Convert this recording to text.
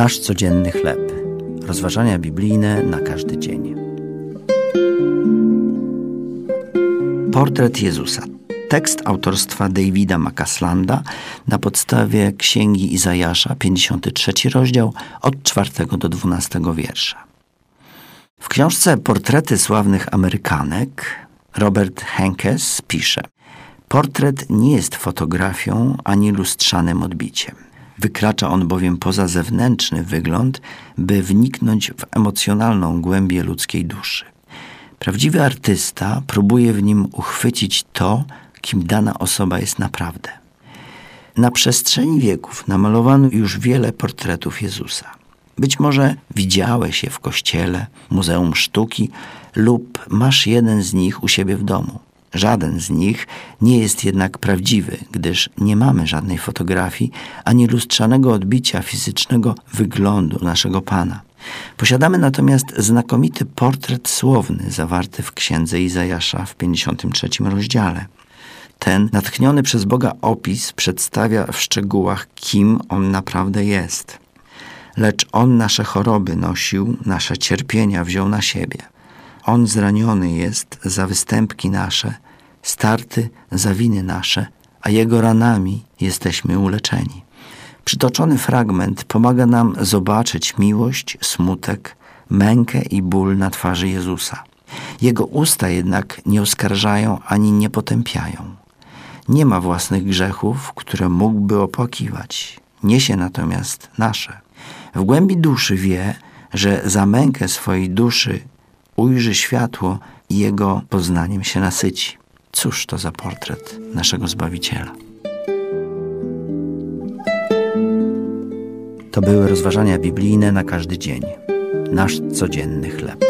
Nasz codzienny chleb. Rozważania biblijne na każdy dzień. Portret Jezusa. Tekst autorstwa Davida Makaslanda na podstawie Księgi Izajasza, 53 rozdział, od 4 do 12 wiersza. W książce Portrety sławnych Amerykanek Robert Henkes pisze Portret nie jest fotografią ani lustrzanym odbiciem. Wykracza on bowiem poza zewnętrzny wygląd, by wniknąć w emocjonalną głębię ludzkiej duszy. Prawdziwy artysta próbuje w nim uchwycić to, kim dana osoba jest naprawdę. Na przestrzeni wieków namalowano już wiele portretów Jezusa. Być może widziałeś je w kościele, muzeum sztuki lub masz jeden z nich u siebie w domu. Żaden z nich nie jest jednak prawdziwy, gdyż nie mamy żadnej fotografii ani lustrzanego odbicia fizycznego wyglądu naszego Pana. Posiadamy natomiast znakomity portret słowny zawarty w księdze Izajasza w 53 rozdziale. Ten natchniony przez Boga opis przedstawia w szczegółach, kim on naprawdę jest. Lecz on nasze choroby nosił, nasze cierpienia wziął na siebie. On zraniony jest za występki nasze, starty za winy nasze, a jego ranami jesteśmy uleczeni. Przytoczony fragment pomaga nam zobaczyć miłość, smutek, mękę i ból na twarzy Jezusa. Jego usta jednak nie oskarżają ani nie potępiają. Nie ma własnych grzechów, które mógłby opłakiwać. Niesie natomiast nasze. W głębi duszy wie, że za mękę swojej duszy ujrzy światło i jego poznaniem się nasyci. Cóż to za portret naszego Zbawiciela? To były rozważania biblijne na każdy dzień. Nasz codzienny chleb.